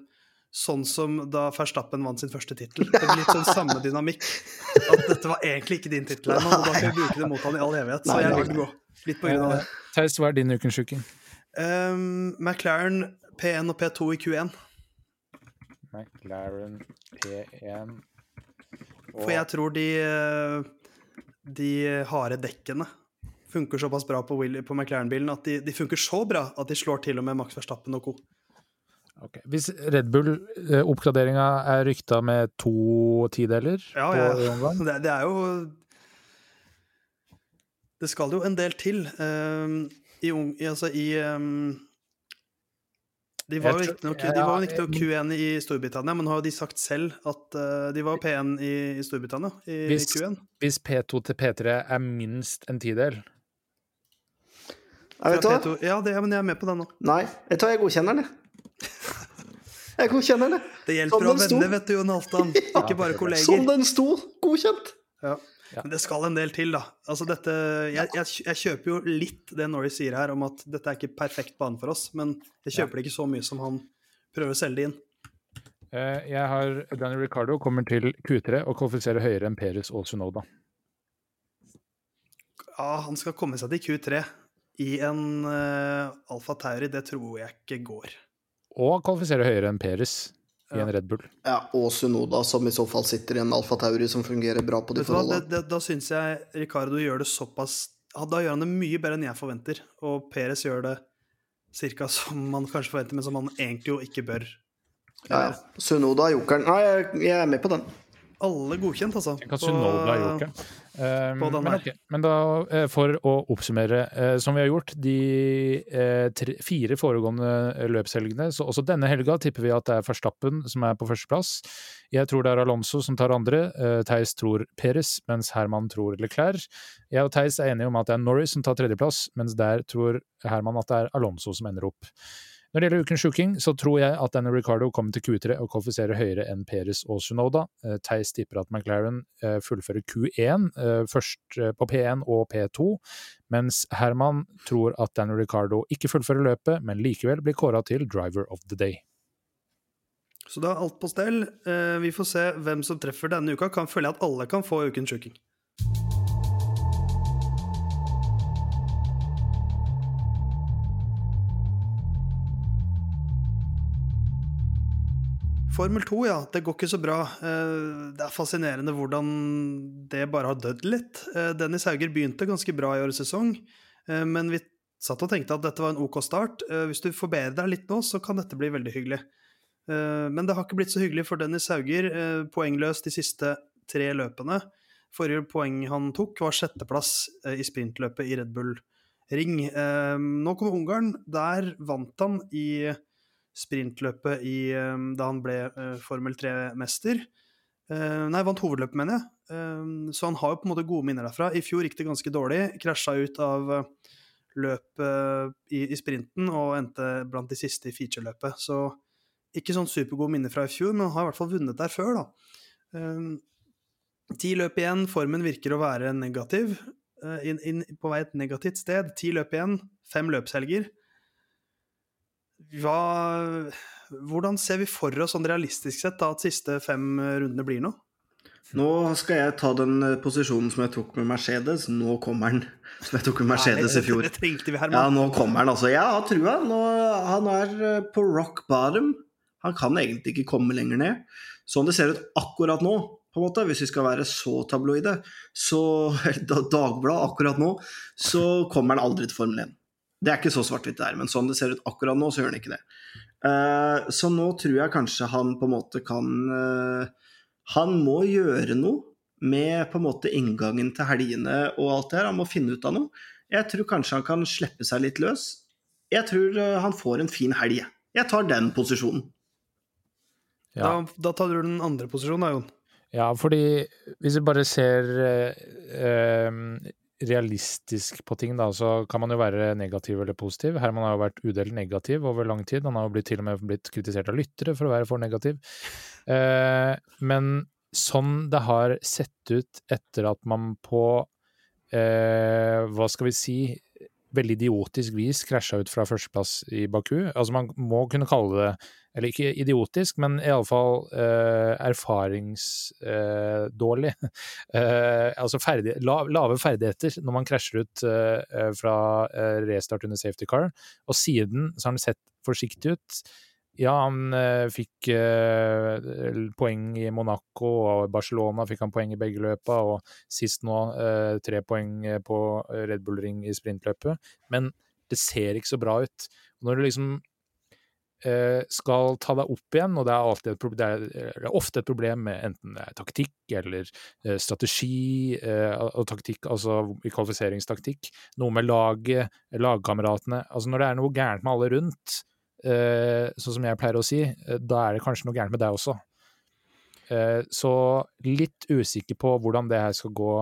sånn som da Verstappen vant sin første tittel. Det blir litt sånn samme dynamikk. At dette var egentlig ikke din tittel, og da kan vi bruke det mot han i all evighet. Så jeg lar den gå. Litt på grunn av det. Theis, hva er din ukens? Um, McLaren P1 og P2 i Q1. McLaren P1 For jeg tror de, eh, de harde dekkene funker såpass bra på, Willy- på McLaren-bilen at de, de funker så bra at de slår til og med Max Verstappen og co. Okay. Hvis Red Bull-oppgraderinga er rykta med to tideler Ja, på ja. omgang Det, det er jo Det skal jo en del til. Um, I, i, altså i um, De var jo Jeg riktignok ja, ja, Q1 i Storbritannia, men har jo de sagt selv at uh, de var P1 i, i Storbritannia i, i Hvis- Q1. Hvis P2 til P3 er minst en tidel Ja, vet hva? Ja, det, men jeg er med på den nå. Nei, vet du hva, jeg godkjenner den, jeg. Jeg godkjenner den. Det hjelper å ha venner, vet du, Jon Halvdan. Ikke bare kolleger. Som den sto! Godkjent! Ja. Men det skal en del til, da. Altså dette, jeg, jeg, jeg kjøper jo litt det Norris sier her, om at dette er ikke perfekt bane for oss, men jeg kjøper det ikke så mye som han prøver å selge det inn. Eh, Jeg har Daniel Ricardo kommer til Q3 og kvalifiserer høyere enn Perez og Sunoda. Ja, han skal komme seg til Q3 i en uh, Alfa Tauri, det tror jeg ikke går. Og kvalifiserer høyere enn Peres i en Red Bull. Ja, og Sunoda, som i så fall sitter i en Alfa Tauri som fungerer bra på de forholdene. det, da syns jeg Ricardo gjør det såpass Da gjør han det mye bedre enn jeg forventer, og Perez gjør det cirka som man kanskje forventer, men som han egentlig jo ikke bør. Ja, ja. Sunoda, jokeren. Nei, jeg, jeg er med på den. Alle godkjent, altså. Tenk at Sunoda gjort den men, okay. men da, eh, for å oppsummere, eh, som vi har gjort de eh, tre, fire foregående løpshelgene, så også denne helga tipper vi at det er Verstappen som er på førsteplass. Jeg tror det er Alonso som tar andre. Theis tror Perez, mens Herman tror Leclerc. Jeg og Theis er enige om at det er Norris som tar tredjeplass, mens der tror Herman at det er Alonso som ender opp. Når det gjelder ukens sjuking, så tror jeg at denne Ricardo kommer til Q3 og kvalifiserer høyere enn Peres og Sunoda. Eh, Theis tipper at McLaren eh, fullfører Q1, eh, først på P1 og P2, mens Herman tror at Daniel Ricardo ikke fullfører løpet, men likevel blir kåra til driver of the day. Så da er alt på stell. Vi får se hvem som treffer denne uka. Kan føle at alle kan få ukens sjuking. Formel 2, ja. Det går ikke så bra. Eh, Det er fascinerende hvordan det bare har dødd litt. Eh, Dennis Hauger begynte ganske bra i årets sesong, eh, men vi satt og tenkte at dette var en OK start. Hvis du forbedrer deg litt nå, så kan dette bli veldig hyggelig. Men det har ikke blitt så hyggelig for Dennis Hauger. Poengløs de siste tre løpene. Forrige poeng han tok, var sjetteplass i sprintløpet i Red Bull Ring. Nå kommer Ungarn. Der vant han i sprintløpet i, eh, da han ble eh, Formel 3-mester. Eh, Nei, vant hovedløpet, mener jeg. Eh, Så han har jo på en måte gode minner derfra. I fjor gikk det ganske dårlig. Krasja ut av eh, løpet i, i, sprinten og endte blant de siste i featureløpet. Så ikke sånn supergode minner fra i fjor, men han har i hvert fall vunnet der før, da. Um, ti løp igjen, formen virker å være negativ. In, in, på vei et negativt sted. Ti løp igjen, fem løpshelger. Hva, hvordan ser vi for oss sånn realistisk sett da, at siste fem rundene blir nå? Nå skal jeg ta den eh, posisjonen som jeg tok med Mercedes. Nå kommer den. Som jeg tok med Mercedes i fjor. Ja, nå kommer den, altså. Jeg har trua. Nå, han er eh, på rock bottom. Han kan egentlig ikke komme lenger ned. Sånn det ser ut akkurat nå, på en måte, hvis vi skal være så tabloide, så Dagblad akkurat nå, så kommer han aldri til Formel 1. Det er ikke så svart-hvitt der, men sånn det ser ut akkurat nå, så gjør han ikke det. Uh, så nå tror jeg kanskje han på en måte kan uh, Han må gjøre noe med på en måte inngangen til helgene og alt det her. Han må finne ut av noe. Jeg tror kanskje han kan slippe seg litt løs. Jeg tror uh, han får en fin helg. Jeg tar den posisjonen. Ja. Da, da, tar du den andre posisjonen, da, Jon. Ja, fordi hvis vi bare ser realistisk på ting, da, så kan man jo være negativ eller positiv. Herman har jo vært udelt negativ over lang tid. Han har jo blitt, til og med blitt kritisert av lyttere for å være for negativ. Eh, men sånn det har sett ut etter at man på eh, Hva skal vi si veldig idiotisk vis krasja ut fra førsteplass i Baku. Altså Man må kunne kalle det eller ikke idiotisk, men iallfall eh, erfaringsdårlig. Eh, eh, altså ferdig, la, lave ferdigheter når man krasjer ut eh, eh fra eh, restart under safety car. Og siden så har han sett forsiktig ut. Ja, han fikk poeng i Monaco og Barcelona fikk han poeng i begge løpa, og sist nå tre poeng på Red Bull Ring i sprintløpet. Men det ser ikke så bra ut. Når du liksom skal ta deg opp igjen, og det er, et, det er ofte et problem med enten taktikk eller eh, strategi, eh, og taktikk, altså i kvalifiseringstaktikk, noe med laget, lagkameratene Altså når det er noe gærent med alle rundt, sånn som jeg pleier å si, da er det kanskje noe gærent med deg også. Så litt usikker på hvordan det her skal gå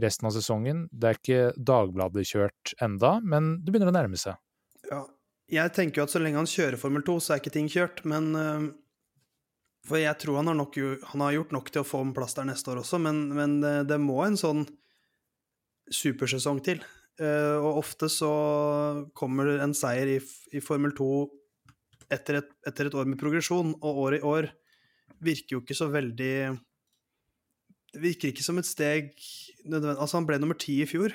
resten av sesongen. Det er ikke Dagbladet-kjørt enda, men det begynner å nærme seg. Jeg tenker jo at så lenge han kjører Formel 2, så er ikke ting kjørt, men uh, For jeg tror han har, nok, han har, gjort nok til å få en plass der neste år også, men, men det, det, må en sånn supersesong til. Uh, og ofte så kommer en seier i, i Formel 2 etter et, etter et, år med progresjon, og år i år virker jo ikke så veldig Det virker ikke som et steg Altså, han ble nummer ti i fjor.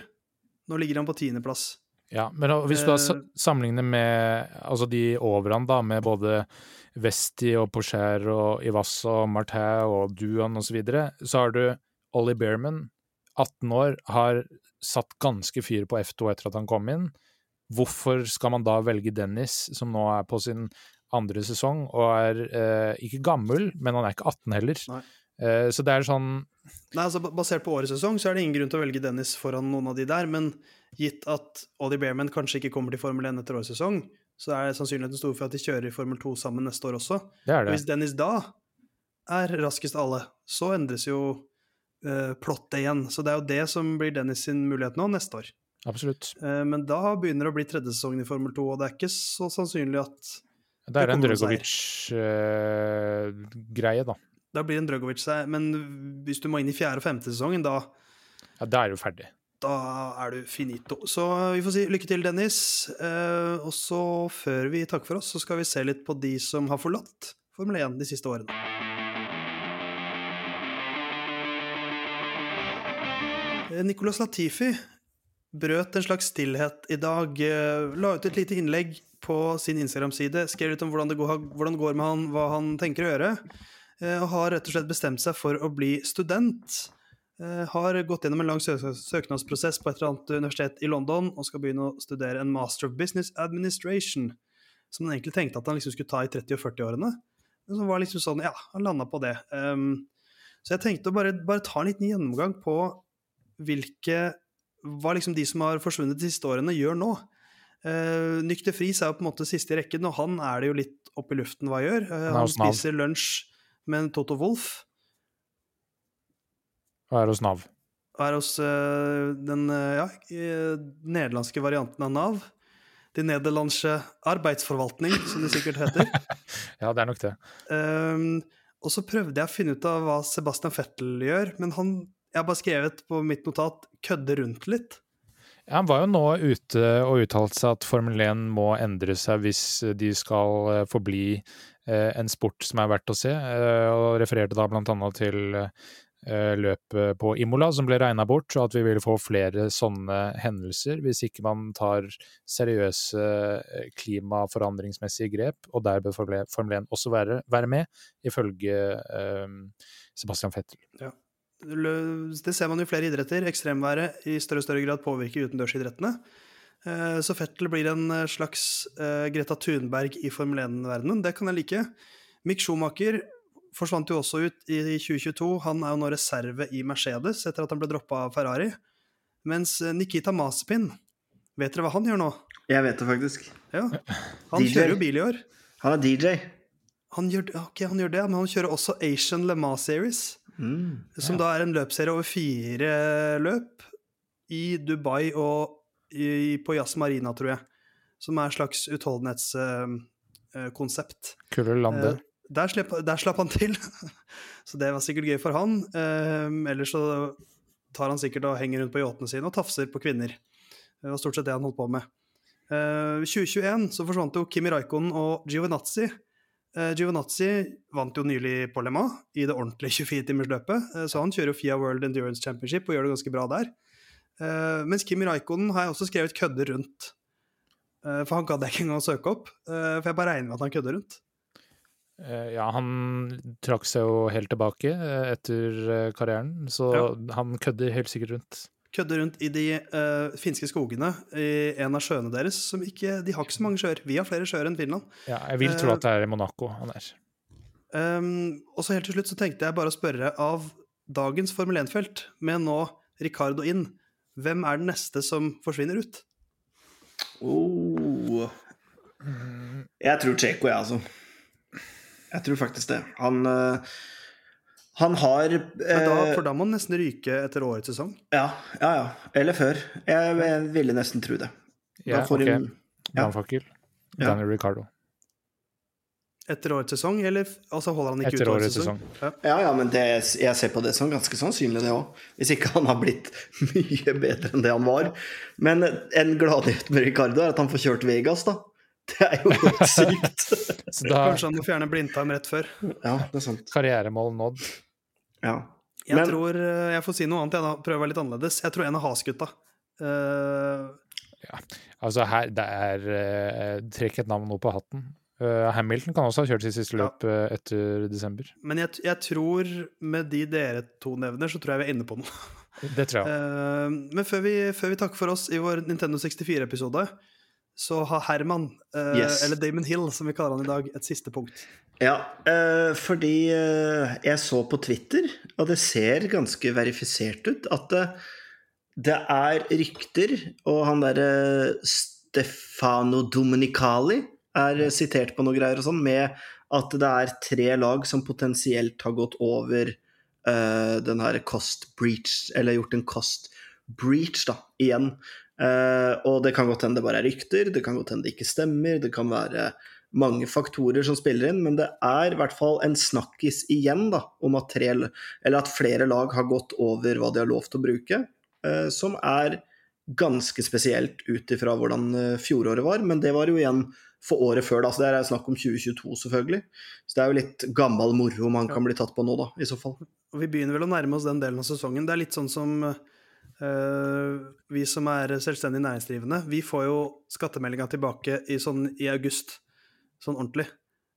Nå ligger han på tiendeplass. Ja, men hvis du da eh. sammenligner med altså de overan, da, med både Vesti og Porcher og Ivassa og Martin og Duan osv., så, videre, så har du Ollie Bearman, 18 år, har satt ganske fyr på F2 etter at han kom inn. Hvorfor skal man da velge Dennis, som nå er på sin andre sesong, og er eh, ikke gammel, men han er ikke 18 heller. Eh, så det er sånn Nei, altså Basert på årets sesong så er det ingen grunn til å velge Dennis foran noen av de der, men gitt at Ollie Bearman kanskje ikke kommer til Formel 1 etter årets sesong, så er sannsynligheten stor for at de kjører i Formel 2 sammen neste år også. Det er det. Og hvis Dennis da er raskest av alle, så endres jo uh, plottet igjen. Så det er jo det som blir Dennis sin mulighet nå, neste år. Absolutt. Uh, men da begynner det å bli tredje sesongen i Formel 2, og det er ikke så sannsynlig at Det er en Drøgovic-greie, uh, da. Da blir en Drøgovic seg, men hvis du må inn i fjerde og femte sesongen, da Ja, da er du ferdig da er du finito. Så vi får si lykke til, Dennis. Eh, og så, før vi takker for oss, så skal vi se litt på de som har forlatt Formel 1 de siste årene. Eh, Nicolas Latifi brøt en slags stillhet i dag. Eh, la ut et lite innlegg på sin Instagram-side. Skrev litt om hvordan det, går, hvordan det går med han, hva han tenker å gjøre. Eh, og har rett og slett bestemt seg for å bli student. Eh, har gått gjennom en lang søknadsprosess på et eller annet universitet i London og skal begynne å studere en master of business administration, som han egentlig tenkte at han liksom skulle ta i 30- og 40-årene. Men som var liksom sånn, ja, han landa på det. Um, så jeg tenkte å bare, bare, ta en liten gjennomgang på hvilke hva liksom de som har forsvunnet de siste årene, gjør nå. Uh, Nykter Friis er jo på en måte siste i rekken, og han er det jo litt opp i luften hva han gjør. Uh, han spiser lunsj med en Toto Wolff. Er hos Nav. er hos eh, den eh, ja, eh, nederlandske varianten av Nav. De nederlandske arbeidsforvaltning, som det sikkert heter. Ja, det er nok det. Um, og så prøvde jeg å finne ut av hva Sebastian Fettel gjør, men han Jeg har bare skrevet på mitt notat 'kødde rundt litt'. Ja, han var jo nå ute og uttalte seg at Formel 1 må endre seg hvis de skal forbli en sport som er verdt å se, eh, og refererte da blant annet til eh, løpet på Imola som ble regna bort, og at vi vil få flere sånne hendelser hvis ikke man tar seriøse eh, klimaforandringsmessige grep, og der bør Formel Formel 1 også være, være med, ifølge eh, Sebastian Fettel. Ja. Det ser man jo flere idretter. Ekstremværet i større og større grad påvirker utendørsidrettene. Eh, Så Fettel blir en eh, slags eh, Greta Thunberg i Formel 1-verdenen. Det kan jeg like. Mick Schumacher forsvant jo også ut i 2022. Han er jo nå reserve i Mercedes etter at han ble droppa av Ferrari. Mens Nikita Masipin, vet dere hva han gjør nå? Jeg vet det faktisk. Ja, Han DJ. kjører jo bil i år. Han er DJ. Han gjør, ja, ok, han gjør det, men han kjører også Asian Le Mans Series. Mm. Som da er en løpsserie over fire løp i Dubai og i, på Jazz Marina, tror jeg. Som er et slags utholdenhetskonsept. Kulere land, det. der, slapp, der slapp han til, så det var sikkert gøy for han. Uh, ellers så tar han sikkert og henger rundt på yachtene sine og tafser på kvinner. Det var stort sett det han holdt på med. Uh, 2021 så forsvant jo Kimi Raikkonen og Giovinazzi. Uh, Giovinazzi vant jo nylig på Le Mans i det ordentlige 24-timersløpet, uh, så han kjører jo FIA World Endurance Championship og gjør det ganske bra der. Eh, mens Kimi Raikonen har jeg også skrevet kødder rundt. Uh, for han gadd jeg ikke engang å søke opp, Uh, for jeg bare regner med at han kødder rundt. Ja, han trakk seg jo helt tilbake etter karrieren, så Ja. han kødder helt sikkert rundt. Kødder rundt i de finske skogene i en av sjøene deres. som ikke, De har ikke så mange sjøer. Vi har flere sjøer enn Finland. Ja, jeg vil tro at det er i Monaco han er. Um, og så helt til slutt så tenkte jeg bare å spørre av dagens Formel 1-felt, med nå Ricardo inn, hvem er den neste som forsvinner ut? Oh. Jeg tror Tsjeko, jeg, altså. Jeg tror faktisk det. Han eh, Han har da, eh, for da må han nesten ryke etter årets sesong. Ja, ja, ja. Eller før. Jeg, jeg ville nesten tro det. Da Ja, får ok. hun- ja. Brannfakkel. Ja. Daniel Ricardo. Etter årets sesong, eller altså holder han ikke Etter ut årets sesong? sesong. Ja, ja, men det, jeg ser på det som ganske sannsynlig, det òg. Hvis ikke han har blitt mye bedre enn det han var. Men en gladnyhet med Ricardo er at han får kjørt Vegas, da. Det er jo helt sykt. Så da Kanskje han må fjerne blindtarm rett før. Ja, det er sant. karrieremål nådd. Ja. Jeg Men- tror, eh, jeg får si noe annet, jeg da. Prøve å være litt annerledes. Jeg tror en av Has-gutta. eh, Altså her, det er uh, Trekk et navn opp på hatten. Eh, Hamilton kan også ha kjørt sitt siste Ja. løp uh, etter desember. men jeg, jeg tror med de dere to nevner, så tror jeg vi er inne på noe. Det tror jeg. Uh, men før vi, før vi takker for oss i vår Nintendo 64-episode, så har Herman, eh, Yes. eller Damon Hill som vi kaller han i dag, et siste punkt. Ja, eh, fordi jeg så på Twitter, og det ser ganske verifisert ut, at det, det er rykter, og han derre Stefano Domenicali er sitert på noe greier og sånn, med at det er tre lag som potensielt har gått over uh, den her cost breach, eller gjort en cost breach, da, igjen. Uh, og det kan godt hende det bare er rykter, det kan godt hende det ikke stemmer, det kan være mange faktorer som spiller inn, men det er i hvert fall en snakkis igjen da, om at, tre, at flere lag har gått over hva de har lov til å bruke, uh, som er ganske spesielt ut ifra hvordan fjoråret var, men det var jo igjen for året før, da, så det er snakk om 2022 selvfølgelig. Så det er jo litt gammel moro man kan bli tatt på nå, da, i så fall. Og vi begynner vel å nærme oss den delen av sesongen. Det er litt sånn som Uh, vi som er selvstendig næringsdrivende, vi får jo skattemeldinga tilbake i, sånn, i august, sånn ordentlig.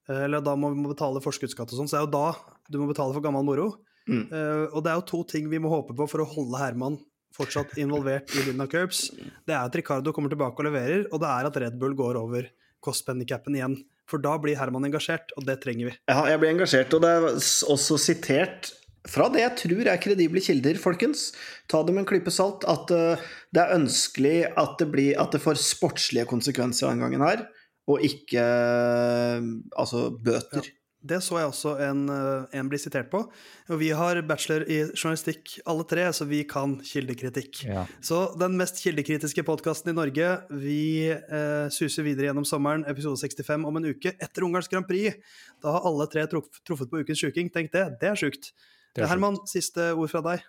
Uh, eller da må vi må betale forskuddsskatt og sånn, så det er jo da du må betale for gammel moro. Mm. Uh, og det er jo to ting vi må håpe på for å holde Herman fortsatt involvert i Linda Curbs. Det er at Ricardo kommer tilbake og leverer, og det er at Red Bull går over cost-penny-capen igjen. For da blir Herman engasjert, og det trenger vi. Ja, jeg blir engasjert, og det er også sitert fra det jeg tror er kredible kilder, folkens. Ta det med en klype salt. At eh, det er ønskelig at det, blir, at det får sportslige konsekvenser denne gangen her, og ikke eh, altså bøter. Det så jeg også en, eh, en bli sitert på. Og vi har bachelor i journalistikk alle tre, så vi kan kildekritikk. Ja. Så den mest kildekritiske podkasten i Norge, vi eh, suser videre gjennom sommeren, episode 65 om en uke etter Ungarns Grand Prix. Da har alle tre truff- truffet på ukens sjuking. Tenk det, det er sjukt. Det er Herman, siste ord fra deg.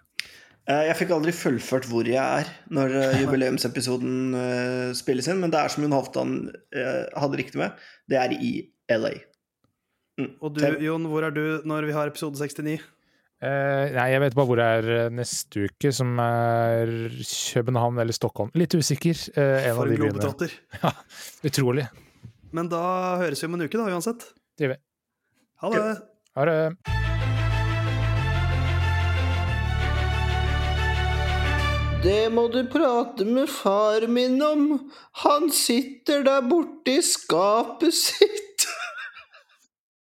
Eh, Jeg fikk aldri fullført hvor jeg er når eh, jubileumsepisoden spilles inn, men det er som Jon Halvdan hadde riktig med, det er i LA. Mm. Og du, Jon, hvor er du når vi har episode 69? Eh, nei, jeg vet bare hvor jeg er eh, neste uke, som er København eller Stockholm. Litt usikker. Eh, en For en globetrotter. Ja, utrolig. Men da høres vi om en uke, da, uansett. Det gjør vi. Ha det. Ha det. Det må du prate med far min om. Han sitter der borte i skapet sitt.